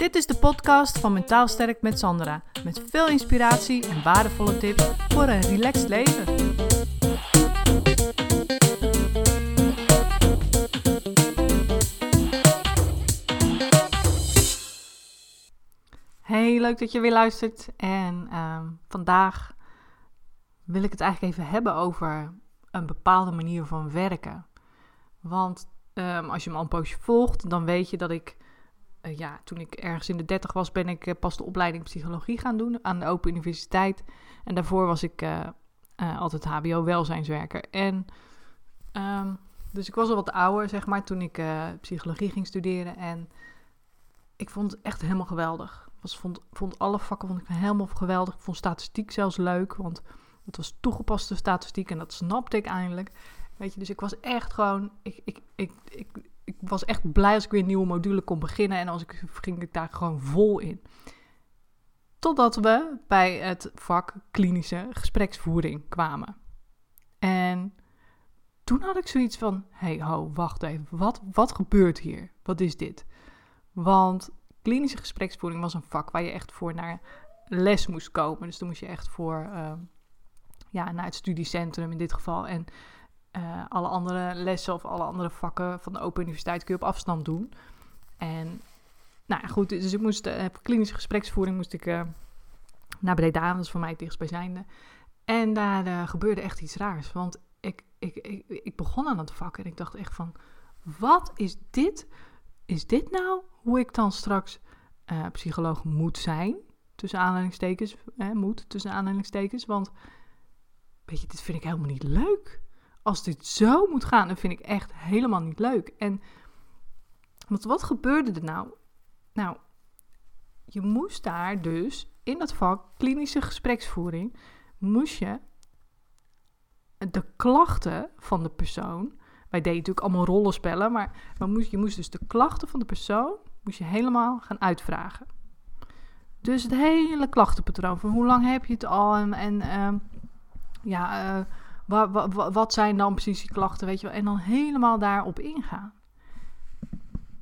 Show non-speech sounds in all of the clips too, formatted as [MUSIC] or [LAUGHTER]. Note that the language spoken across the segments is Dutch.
Dit is de podcast van Mentaal Sterk met Sandra. Met veel inspiratie en waardevolle tips voor een relaxed leven. Hey, leuk dat je weer luistert. En ehm, vandaag wil ik het eigenlijk even hebben over een bepaalde manier van werken. Want ehm, als je me al een poosje volgt, dan weet je dat ik uh, ja, toen ik ergens in de 30 was, ben ik uh, pas de opleiding psychologie gaan doen aan de Open Universiteit. En daarvoor was ik uh, altijd HBO-welzijnswerker. En um, dus ik was al wat ouder, zeg maar, toen ik psychologie ging studeren. En ik vond het echt helemaal geweldig. Was, vond, vond alle vakken vond ik helemaal geweldig. Ik vond statistiek zelfs leuk, want het was toegepaste statistiek en dat snapte ik eindelijk. Weet je, dus ik was echt gewoon. Ik, ik, ik, ik, ik was echt blij als ik weer een nieuwe module kon beginnen. En als ik ging ik daar gewoon vol in. Totdat we bij het vak klinische gespreksvoering kwamen. En toen had ik zoiets van: hey, ho, wacht even. Wat, wat gebeurt hier? Wat is dit? Want klinische gespreksvoering was een vak waar je echt voor naar les moest komen. Dus dan moest je echt voor. Uh, ja, naar het studiecentrum in dit geval. En uh, alle andere lessen of alle andere vakken van de Open Universiteit kun je op afstand doen. En nou ja, goed, dus ik moest, uh, klinische gespreksvoering moest ik uh, naar Breda, dat is voor mij het dichtstbijzijnde. En daar gebeurde echt iets raars, want ik, ik, ik, ik begon aan het vak en ik dacht echt van, wat is dit? Is dit nou hoe ik dan straks psycholoog moet zijn? Tussen aanhalingstekens, moet, tussen aanhalingstekens, want weet je, dit vind ik helemaal niet leuk als dit zo moet gaan, dan vind ik echt helemaal niet leuk. En want wat gebeurde er nou? Nou, je moest daar dus in dat vak klinische gespreksvoering, moest je de klachten van de persoon, wij deden natuurlijk allemaal rollenspellen, maar, maar moest, je moest dus de klachten van de persoon, moest je helemaal gaan uitvragen. Dus het hele klachtenpatroon, van hoe lang heb je het al en, uh, ja, uh, wat, wat, wat zijn dan precies die klachten, weet je wel? En dan helemaal daarop ingaan.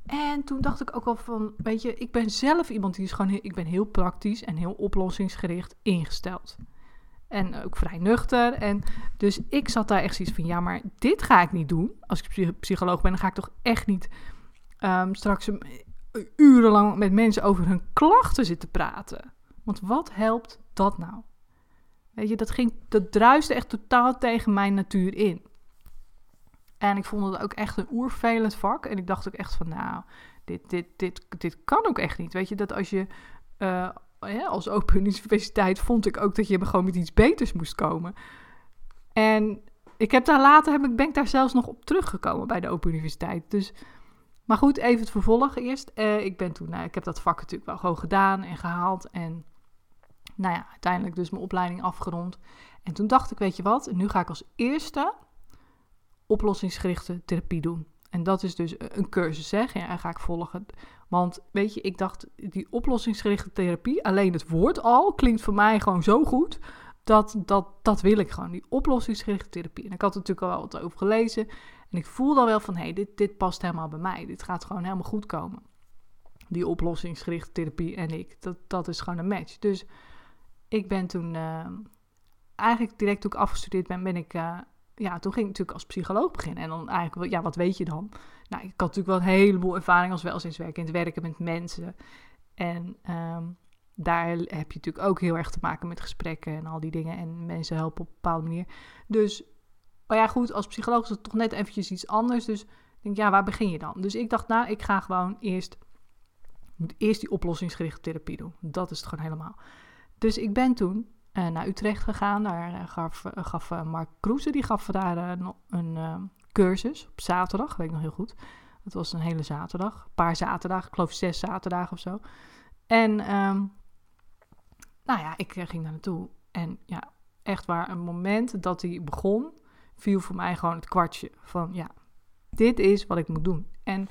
En toen dacht ik ook al van, weet je, ik ben zelf iemand die is gewoon, ik ben heel praktisch en heel oplossingsgericht ingesteld. En ook vrij nuchter. En dus ik zat daar echt zoiets van, ja, maar dit ga ik niet doen. Als ik psycholoog ben, dan ga ik toch echt niet um, straks urenlang met mensen over hun klachten zitten praten. Want wat helpt dat nou? Je, dat, ging, dat druiste echt totaal tegen mijn natuur in. En ik vond het ook echt een oervelend vak. En ik dacht ook echt van, nou, dit, dit, dit, dit kan ook echt niet. Weet je, dat als je ja, als open universiteit vond ik ook dat je gewoon met iets beters moest komen. En ik heb daar later, heb ik, ben ik daar zelfs nog op teruggekomen bij de open universiteit. Dus, maar goed, even het vervolg eerst. Uh, ik ben toen, nou, ik heb dat vak natuurlijk wel gewoon gedaan en gehaald. En nou ja, uiteindelijk dus mijn opleiding afgerond. En toen dacht ik, weet je wat, nu ga ik als eerste oplossingsgerichte therapie doen. En dat is dus een cursus? Ja, en ga ik volgen. Want weet je, ik dacht, die oplossingsgerichte therapie, alleen het woord al, klinkt voor mij gewoon zo goed. Dat, dat, dat wil ik gewoon, die oplossingsgerichte therapie. En ik had er natuurlijk al wat over gelezen. En ik voelde al wel van, hé, hey, dit, dit past helemaal bij mij. Dit gaat gewoon helemaal goed komen. Die oplossingsgerichte therapie en ik, dat, dat is gewoon een match. Dus ik ben toen, uh, eigenlijk direct toen ik afgestudeerd ben, ben ik, uh, ja, toen ging ik natuurlijk als psycholoog beginnen. En dan eigenlijk, ja, wat weet je dan? Nou, ik had natuurlijk wel een heleboel ervaring als welzijnswerker in het werken met mensen. En um, daar heb je natuurlijk ook heel erg te maken met gesprekken en al die dingen. En mensen helpen op een bepaalde manier. Dus, maar ja, goed, als psycholoog is het toch net eventjes iets anders. Dus ik denk, ja, waar begin je dan? Dus ik dacht, nou, ik ga gewoon eerst, eerst die oplossingsgerichte therapie doen. Dat is het gewoon helemaal. Dus ik ben toen uh, naar Utrecht gegaan. Daar uh, gaf, uh, gaf Mark Kroeze, die gaf daar een, cursus op zaterdag, weet ik nog heel goed. Dat was een hele zaterdag, een paar zaterdagen, ik geloof zes zaterdagen of zo. En um, nou ja, ik ging daar naartoe. En ja, echt waar, een moment dat hij begon, viel voor mij gewoon het kwartje van ja, dit is wat ik moet doen. En,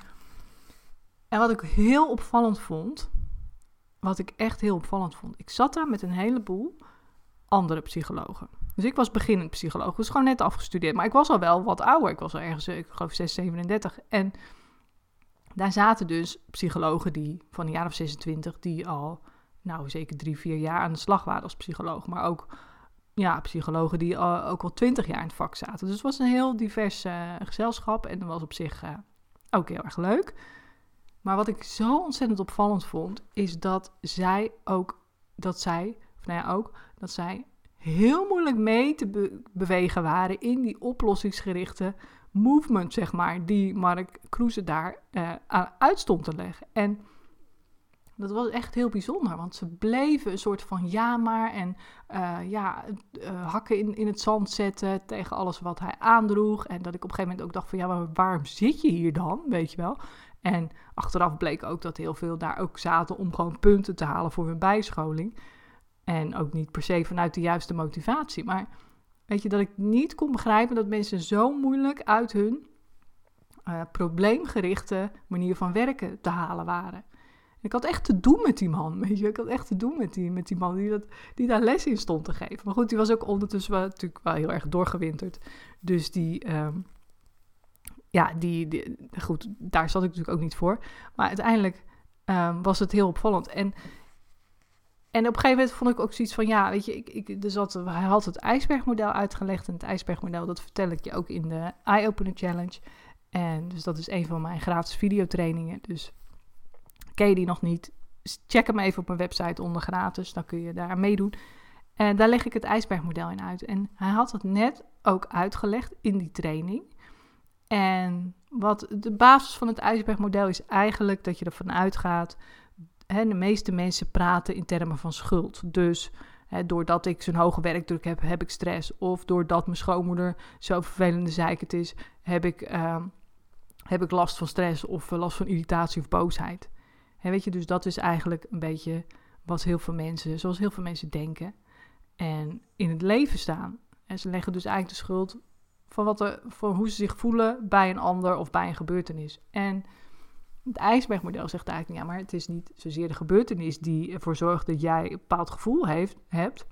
en wat ik heel opvallend vond, wat ik echt heel opvallend vond. Ik zat daar met een heleboel andere psychologen. Dus ik was beginnend psycholoog. Was gewoon net afgestudeerd. Maar ik was al wel wat ouder. Ik was al ergens, ik geloof 6, 37. En daar zaten dus psychologen die van een jaar of 26, die al, nou zeker drie, vier jaar aan de slag waren als psycholoog. Maar ook ja, psychologen die al, ook al twintig jaar in het vak zaten. Dus het was een heel divers uh, gezelschap en dat was op zich uh, ook heel erg leuk. Maar wat ik zo ontzettend opvallend vond, is dat zij ook, dat zij, of nou ja ook, dat zij heel moeilijk mee te bewegen waren in die oplossingsgerichte movement, zeg maar, die Mark Kroeze daar uh, uit stond te leggen. En dat was echt heel bijzonder, want ze bleven een soort van ja maar en uh, ja, uh, hakken in, in het zand zetten tegen alles wat hij aandroeg. En dat ik op een gegeven moment ook dacht van ja, maar waarom zit je hier dan, weet je wel? En achteraf bleek ook dat heel veel daar ook zaten om gewoon punten te halen voor hun bijscholing. En ook niet per se vanuit de juiste motivatie. Maar weet je, dat ik niet kon begrijpen dat mensen zo moeilijk uit hun uh, probleemgerichte manier van werken te halen waren. Ik had echt te doen met die man, weet je. Ik had echt te doen met die, met die man die, dat, die daar les in stond te geven. Maar goed, die was ook ondertussen natuurlijk wel heel erg doorgewinterd. Dus die, um, ja, die, goed, daar zat ik natuurlijk ook niet voor. Maar uiteindelijk um, was het heel opvallend. En, en op een gegeven moment vond ik ook zoiets van, ja, weet je, ik, ik, dus had, hij had het ijsbergmodel uitgelegd. En het ijsbergmodel, dat vertel ik je ook in de Eye Opener Challenge. En dus dat is een van mijn gratis videotrainingen. Dus ken je die nog niet, check hem even op mijn website onder gratis. Dan kun je daar meedoen. En daar leg ik het ijsbergmodel in uit. En hij had het net ook uitgelegd in die training. En wat de basis van het ijsbergmodel is eigenlijk dat je ervan uitgaat. Hè, de meeste mensen praten in termen van schuld. Dus hè, doordat ik zo'n hoge werkdruk heb, heb ik stress. Of doordat mijn schoonmoeder zo vervelende zeikert is, heb ik, uh, heb ik last van stress of last van irritatie of boosheid. Hè, weet je, dus dat is eigenlijk een beetje wat heel veel mensen, zoals heel veel mensen denken en in het leven staan. En ze leggen dus eigenlijk de schuld van, wat er, van hoe ze zich voelen bij een ander of bij een gebeurtenis. En het ijsbergmodel zegt eigenlijk, ja, maar het is niet zozeer de gebeurtenis die ervoor zorgt dat jij een bepaald gevoel heeft, hebt,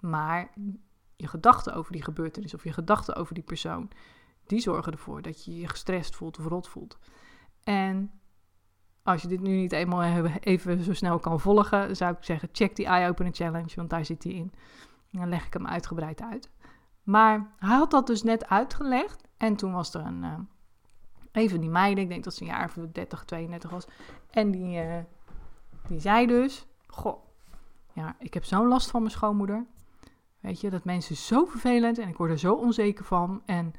maar je gedachten over die gebeurtenis of je gedachten over die persoon, die zorgen ervoor dat je je gestrest voelt of rot voelt. En als je dit nu niet eenmaal even zo snel kan volgen, zou ik zeggen: check die Eye Opener Challenge, want daar zit hij in. dan leg ik hem uitgebreid uit. Maar hij had dat dus net uitgelegd. En toen was er een. Uh, even die meiden, ik denk dat ze een jaar of 30, 32 was. En die, uh, die zei dus: Goh, ja, ik heb zo'n last van mijn schoonmoeder. Weet je, dat mensen zo vervelend en ik word er zo onzeker van. En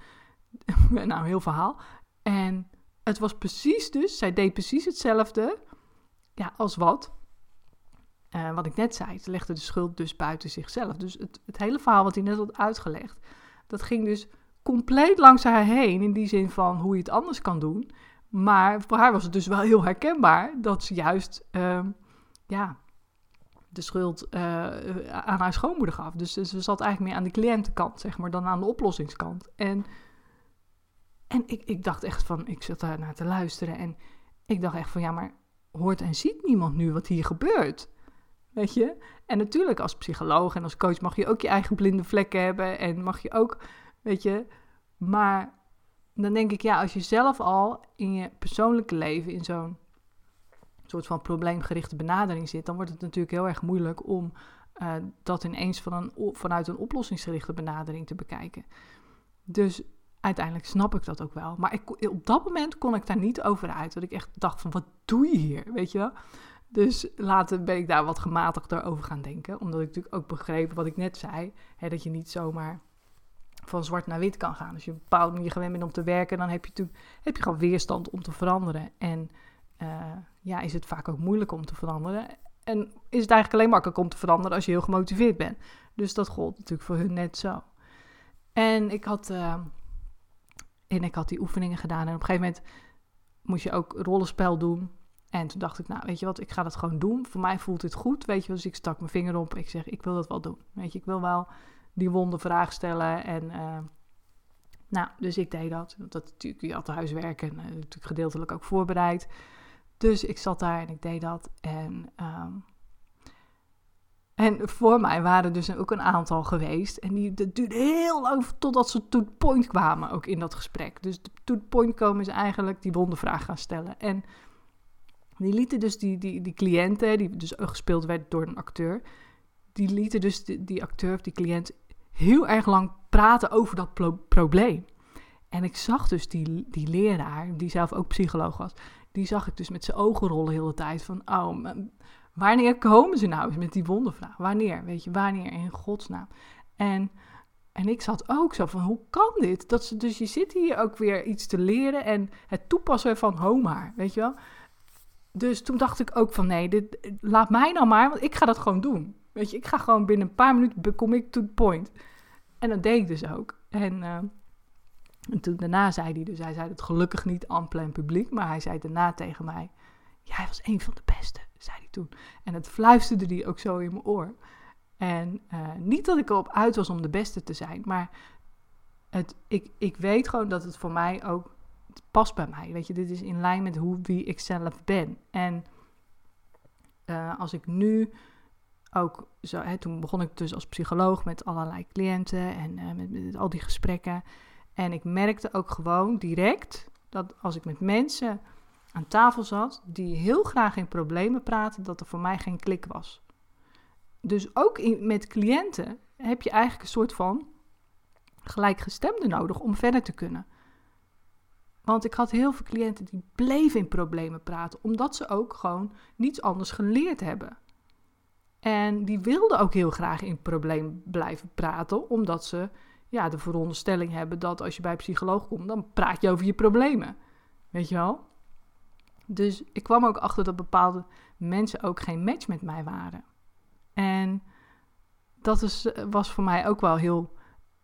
[LAUGHS] nou, heel verhaal. En het was precies dus, zij deed precies hetzelfde ja, als wat. Uh, wat ik net zei, ze legde de schuld dus buiten zichzelf. Dus het, het hele verhaal wat hij net had uitgelegd, dat ging dus compleet langs haar heen. In die zin van hoe je het anders kan doen. Maar voor haar was het dus wel heel herkenbaar dat ze juist uh, ja, de schuld uh, aan haar schoonmoeder gaf. Dus ze zat eigenlijk meer aan de cliëntenkant, zeg maar, dan aan de oplossingskant. En en ik, ik dacht echt van, ik zat daar naar te luisteren en ik dacht echt van, ja, maar hoort en ziet niemand nu wat hier gebeurt? Weet je? En natuurlijk als psycholoog en als coach mag je ook je eigen blinde vlekken hebben en mag je ook, weet je, maar dan denk ik, ja, als je zelf al in je persoonlijke leven in zo'n soort van probleemgerichte benadering zit, dan wordt het natuurlijk heel erg moeilijk om uh, dat ineens van een, vanuit een oplossingsgerichte benadering te bekijken. Dus uiteindelijk snap ik dat ook wel. Maar ik, op dat moment kon ik daar niet over uit. Dat ik echt dacht van, wat doe je hier? Weet je wel? Dus later ben ik daar wat gematigder over gaan denken. Omdat ik natuurlijk ook begreep wat ik net zei. Hè, dat je niet zomaar van zwart naar wit kan gaan. Als je op een bepaalde manier gewend bent om te werken... dan heb je, natuurlijk, heb je gewoon weerstand om te veranderen. En uh, ja, is het vaak ook moeilijk om te veranderen. En is het eigenlijk alleen makkelijk om te veranderen als je heel gemotiveerd bent. Dus dat gold natuurlijk voor hun net zo. En ik had... Uh, en ik had die oefeningen gedaan. En op een gegeven moment moest je ook rollenspel doen. En toen dacht ik, nou, weet je wat, ik ga dat gewoon doen. Voor mij voelt dit goed, weet je Dus ik stak mijn vinger op. Ik zeg, ik wil dat wel doen. Weet je, ik wil wel die wonde vraag stellen. En uh, nou, dus ik deed dat. Dat natuurlijk, je had huiswerk en uh, natuurlijk gedeeltelijk ook voorbereid. Dus ik zat daar en ik deed dat. En um, En voor mij waren dus ook een aantal geweest. En die, dat duurde heel lang totdat ze to point kwamen, ook in dat gesprek. Dus to point komen is eigenlijk die wondervraag gaan stellen. En die lieten dus die, die, die cliënten, die dus gespeeld werd door een acteur, die lieten dus die, die acteur of die cliënt heel erg lang praten over dat probleem. En ik zag dus die, die leraar, die zelf ook psycholoog was, die zag ik dus met zijn ogen rollen de hele tijd van, oh, wanneer komen ze nou eens met die wondervraag? Wanneer, weet je, wanneer in godsnaam? En, en ik zat ook zo van, hoe kan dit? Dat ze, dus je zit hier ook weer iets te leren en het toepassen van Homaar, weet je wel? Dus toen dacht ik ook van, nee, dit, laat mij nou maar, want ik ga dat gewoon doen. Weet je, ik ga gewoon binnen een paar minuten, kom ik to the point. En dat deed ik dus ook. En... Uh, en toen daarna zei hij dus, hij zei het gelukkig niet aan plein publiek, maar hij zei daarna tegen mij, jij was een van de beste, zei hij toen. En het fluisterde hij ook zo in mijn oor. En uh, niet dat ik erop uit was om de beste te zijn, maar het, ik, ik weet gewoon dat het voor mij ook past bij mij. Weet je, dit is in lijn met hoe, wie ik zelf ben. En uh, als ik nu ook zo, hè, toen begon ik dus als psycholoog met allerlei cliënten en met, met al die gesprekken. En ik merkte ook gewoon direct dat als ik met mensen aan tafel zat die heel graag in problemen praten, dat er voor mij geen klik was. Dus ook in, met cliënten heb je eigenlijk een soort van gelijkgestemde nodig om verder te kunnen. Want ik had heel veel cliënten die bleven in problemen praten, omdat ze ook gewoon niets anders geleerd hebben. En die wilden ook heel graag in problemen blijven praten, omdat ze ja, de veronderstelling hebben dat als je bij een psycholoog komt, dan praat je over je problemen. Weet je wel? Dus ik kwam ook achter dat bepaalde mensen ook geen match met mij waren. En dat is, was voor mij ook wel heel,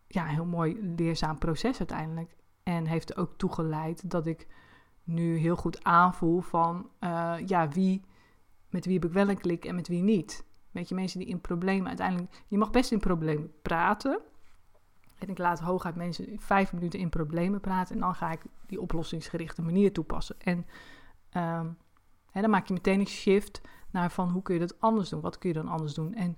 ja, heel mooi leerzaam proces uiteindelijk. En heeft er ook toegeleid dat ik nu heel goed aanvoel van, uh, ja, wie, met wie heb ik wel een klik en met wie niet. Weet je, mensen die in problemen uiteindelijk, je mag best in problemen praten, en ik laat hooguit mensen vijf minuten in problemen praten. En dan ga ik die oplossingsgerichte manier toepassen. En um, hè, dan maak je meteen een shift naar van hoe kun je dat anders doen? Wat kun je dan anders doen? En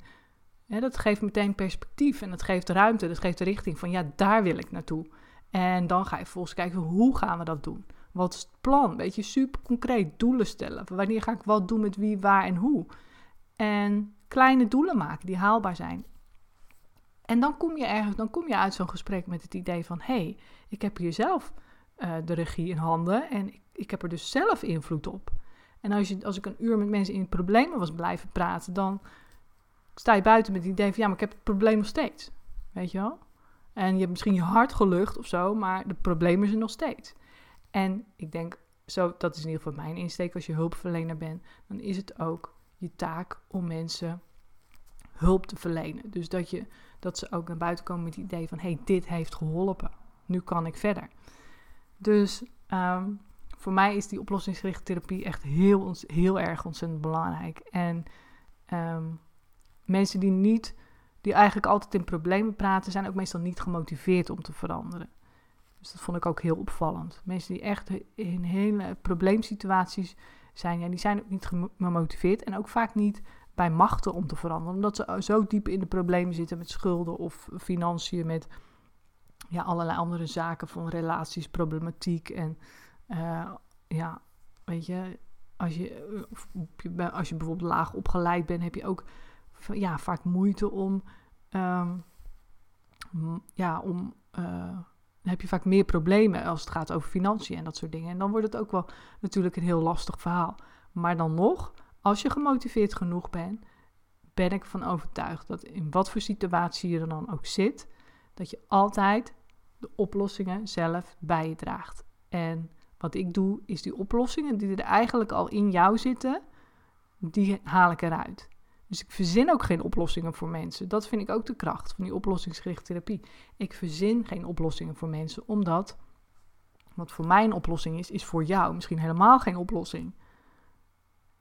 hè, dat geeft meteen perspectief en dat geeft ruimte. Dat geeft de richting van ja, daar wil ik naartoe. En dan ga je vervolgens kijken hoe gaan we dat doen? Wat is het plan? Weet je, super concreet doelen stellen. Wanneer ga ik wat doen met wie, waar en hoe? En kleine doelen maken die haalbaar zijn. En dan kom je ergens, dan kom je uit zo'n gesprek met het idee van: hé, hey, ik heb hier zelf uh, de regie in handen en ik, ik, heb er dus zelf invloed op. En als, je, als ik een uur met mensen in problemen was blijven praten, dan sta je buiten met het idee van: ja, maar ik heb het probleem nog steeds. Weet je wel? En je hebt misschien je hart gelucht of zo, maar de problemen zijn nog steeds. En ik denk, zo, dat is in ieder geval mijn insteek als je hulpverlener bent, dan is het ook je taak om mensen hulp te verlenen. Dus dat, je, dat ze ook naar buiten komen met het idee van: hey, dit heeft geholpen. Nu kan ik verder. Dus ehm, voor mij is die oplossingsgerichte therapie echt heel, heel erg ontzettend belangrijk. En ehm, mensen die niet, die eigenlijk altijd in problemen praten, zijn ook meestal niet gemotiveerd om te veranderen. Dus dat vond ik ook heel opvallend. Mensen die echt in hele probleemsituaties zijn, ja, die zijn ook niet gemotiveerd en ook vaak niet bij machten om te veranderen. Omdat ze zo diep in de problemen zitten met schulden of financiën, met ja, allerlei andere zaken van relaties, problematiek. En uh, ja, weet je, als je, als je bijvoorbeeld laag opgeleid bent, heb je ook ja, vaak moeite om, um, ja, om, uh, heb je vaak meer problemen als het gaat over financiën en dat soort dingen. En dan wordt het ook wel natuurlijk een heel lastig verhaal. Maar dan nog, als je gemotiveerd genoeg bent, ben ik van overtuigd dat in wat voor situatie je er dan ook zit, dat je altijd de oplossingen zelf bij je draagt. En wat ik doe, is die oplossingen die er eigenlijk al in jou zitten, die haal ik eruit. Dus ik verzin ook geen oplossingen voor mensen. Dat vind ik ook de kracht van die oplossingsgerichte therapie. Ik verzin geen oplossingen voor mensen, omdat wat voor mij een oplossing is, is voor jou misschien helemaal geen oplossing.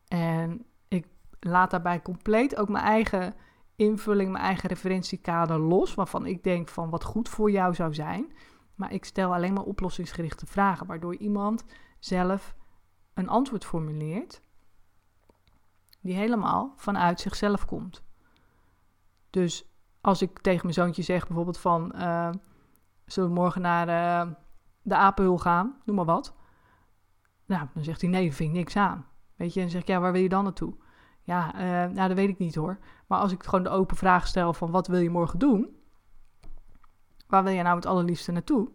En ik laat daarbij compleet ook mijn eigen invulling, mijn eigen referentiekader los, waarvan ik denk van wat goed voor jou zou zijn. Maar ik stel alleen maar oplossingsgerichte vragen, waardoor iemand zelf een antwoord formuleert die helemaal vanuit zichzelf komt. Dus als ik tegen mijn zoontje zeg bijvoorbeeld van... Uh, zullen we morgen naar uh, de apenhul gaan? Noem maar wat. Nou, dan zegt hij nee, vind ik niks aan. Weet je, en dan zeg ik ja, waar wil je dan naartoe? Ja, uh, nou, dat weet ik niet hoor. Maar als ik gewoon de open vraag stel van wat wil je morgen doen? Waar wil je nou het allerliefste naartoe?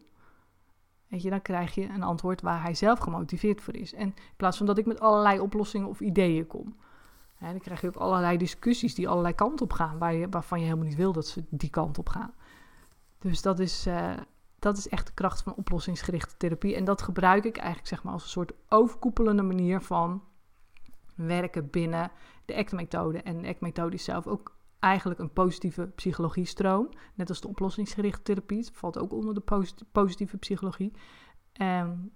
Weet je, dan krijg je een antwoord waar hij zelf gemotiveerd voor is. En in plaats van dat ik met allerlei oplossingen of ideeën kom. Hè, dan krijg je ook allerlei discussies die allerlei kanten op gaan, waar je, waarvan je helemaal niet wil dat ze die kant op gaan. Dus dat is, uh, dat is echt de kracht van oplossingsgerichte therapie. En dat gebruik ik eigenlijk zeg maar, als een soort overkoepelende manier van werken binnen de ACT-methode. En de ACT-methode is zelf ook eigenlijk een positieve psychologie-stroom. Net als de oplossingsgerichte therapie. Het valt ook onder de positieve psychologie. En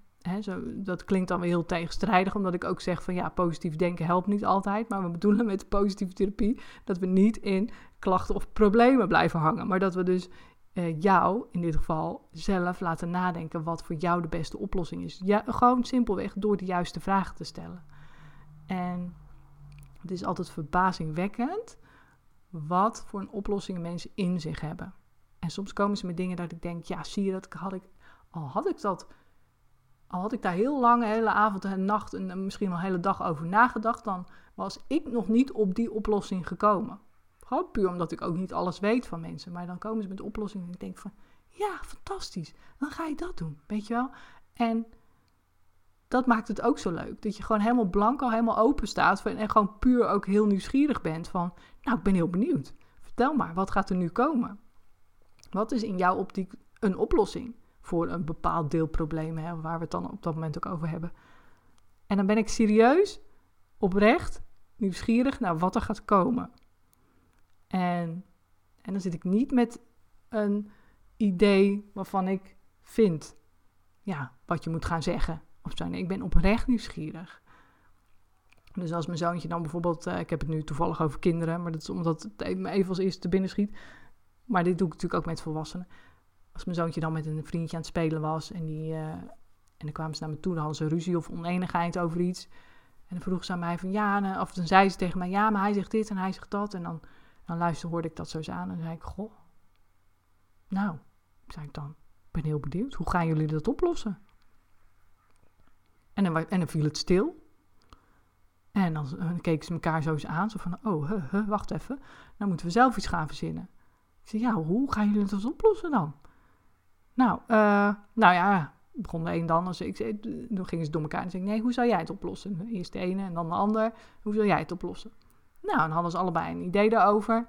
dat klinkt dan weer heel tegenstrijdig, omdat ik ook zeg van ja, positief denken helpt niet altijd. Maar we bedoelen met positieve therapie dat we niet in klachten of problemen blijven hangen. Maar dat we dus uh, jou, in dit geval, zelf laten nadenken wat voor jou de beste oplossing is. Ja, gewoon simpelweg door de juiste vragen te stellen. En het is altijd verbazingwekkend wat voor een oplossingen mensen in zich hebben. En soms komen ze met dingen dat ik denk, ja, zie je dat had ik, al had ik dat, al had ik daar heel lang, hele avond en nacht en misschien wel hele dag over nagedacht, dan was ik nog niet op die oplossing gekomen. Gewoon puur omdat ik ook niet alles weet van mensen. Maar dan komen ze met oplossingen en ik denk van, ja, fantastisch, dan ga je dat doen, weet je wel. En dat maakt het ook zo leuk. Dat je gewoon helemaal blank al helemaal open staat. En gewoon puur ook heel nieuwsgierig bent van... Nou, ik ben heel benieuwd. Vertel maar, wat gaat er nu komen? Wat is in jouw optiek een oplossing voor een bepaald deelprobleem... Hè, waar we het dan op dat moment ook over hebben? En dan ben ik serieus, oprecht, nieuwsgierig naar wat er gaat komen. En, en dan zit ik niet met een idee waarvan ik vind... Ja, wat je moet gaan zeggen of zo. Nee, ik ben oprecht nieuwsgierig. Dus als mijn zoontje dan bijvoorbeeld, uh, ik heb het nu toevallig over kinderen, maar dat is omdat het me even als eerste te binnen schiet. Maar dit doe ik natuurlijk ook met volwassenen. Als mijn zoontje dan met een vriendje aan het spelen was en, die, uh, en dan kwamen ze naar me toe, dan hadden ze ruzie of oneenigheid over iets. En dan vroeg ze aan mij van ja, of dan zei ze tegen mij ja, maar hij zegt dit en hij zegt dat. En dan, dan luisterde, hoorde ik dat zo eens aan en dan zei ik, goh, nou, zei ik dan, ik ben heel benieuwd, hoe gaan jullie dat oplossen? En dan, en dan viel het stil. En dan, dan keken ze elkaar zo eens aan. Zo van, oh, wacht even. Dan moeten we zelf iets gaan verzinnen. Ik zei, ja, hoe gaan jullie dat oplossen dan? Nou, uh, nou ja, begon de een dan. Dus ik toen gingen ze door elkaar en zei nee, hoe zou jij het oplossen? Eerst de ene en dan de ander. Hoe zou jij het oplossen? Nou, dan hadden ze allebei een idee daarover.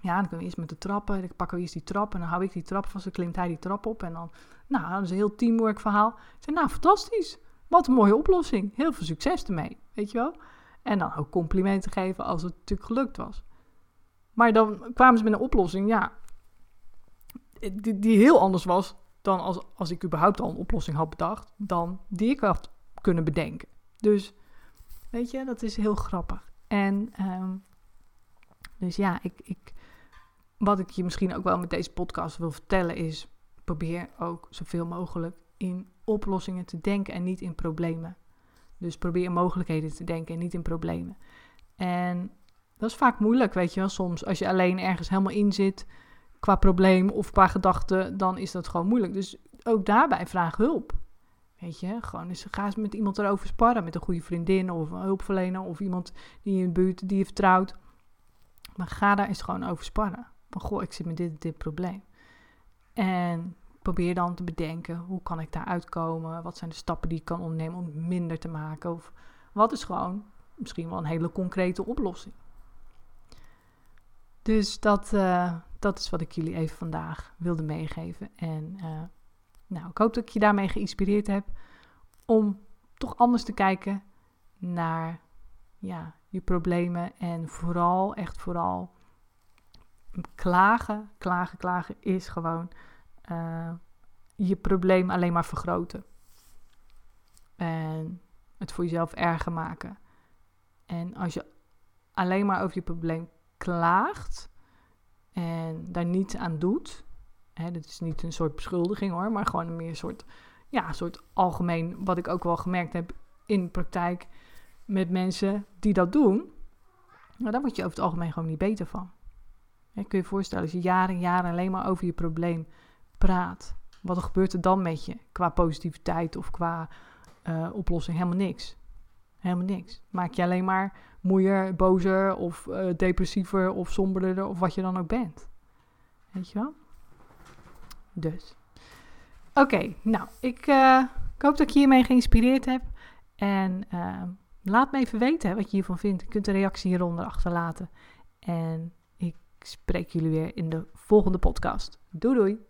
Ja, dan kunnen we eerst met de trappen. Dan pakken we eerst die trap en dan hou ik die trap vast. Dan klimt hij die trap op en dan, nou, dat is een heel teamwork verhaal. Ik zei, nou, fantastisch. Wat een mooie oplossing. Heel veel succes ermee, weet je wel? En dan ook complimenten geven als het natuurlijk gelukt was. Maar dan kwamen ze met een oplossing, ja, die, die heel anders was dan als, als ik überhaupt al een oplossing had bedacht, dan die ik had kunnen bedenken. Dus, weet je, dat is heel grappig. En, ehm, dus ja, ik, ik, wat ik je misschien ook wel met deze podcast wil vertellen is, probeer ook zoveel mogelijk in oplossingen te denken en niet in problemen. Dus probeer mogelijkheden te denken en niet in problemen. En dat is vaak moeilijk, weet je wel. Soms als je alleen ergens helemaal in zit qua probleem of qua gedachte, dan is dat gewoon moeilijk. Dus ook daarbij vraag hulp. Weet je, gewoon eens, ga eens met iemand erover sparren. Met een goede vriendin of een hulpverlener of iemand die in de buurt die je vertrouwt. Maar ga daar eens gewoon over sparren. Van goh, ik zit met dit, dit probleem. En probeer dan te bedenken, hoe kan ik daar uitkomen? Wat zijn de stappen die ik kan ondernemen om het minder te maken? Of wat is gewoon misschien wel een hele concrete oplossing? Dus dat, uh, dat is wat ik jullie even vandaag wilde meegeven. En uh, nou, ik hoop dat ik je daarmee geïnspireerd heb om toch anders te kijken naar ja, je problemen. En vooral, echt vooral, klagen, klagen, klagen is gewoon uh, je probleem alleen maar vergroten. En het voor jezelf erger maken. En als je alleen maar over je probleem klaagt en daar niets aan doet, hè, dit is niet een soort beschuldiging hoor, maar gewoon een meer soort, ja, soort algemeen, wat ik ook wel gemerkt heb in praktijk met mensen die dat doen, nou, daar word je over het algemeen gewoon niet beter van. kun je je voorstellen, als je jaren en jaren alleen maar over je probleem praat, wat gebeurt er dan met je qua positiviteit of qua uh, oplossing? Helemaal niks. Helemaal niks. Maak je alleen maar moeier, bozer of uh, depressiever of somberder of wat je dan ook bent. Weet je wel? Dus. Oké, nou, ik, uh, ik, hoop dat ik je hiermee geïnspireerd heb. En uh, laat me even weten wat je hiervan vindt. Je kunt een reactie hieronder achterlaten. En ik spreek jullie weer in de volgende podcast. Doei doei!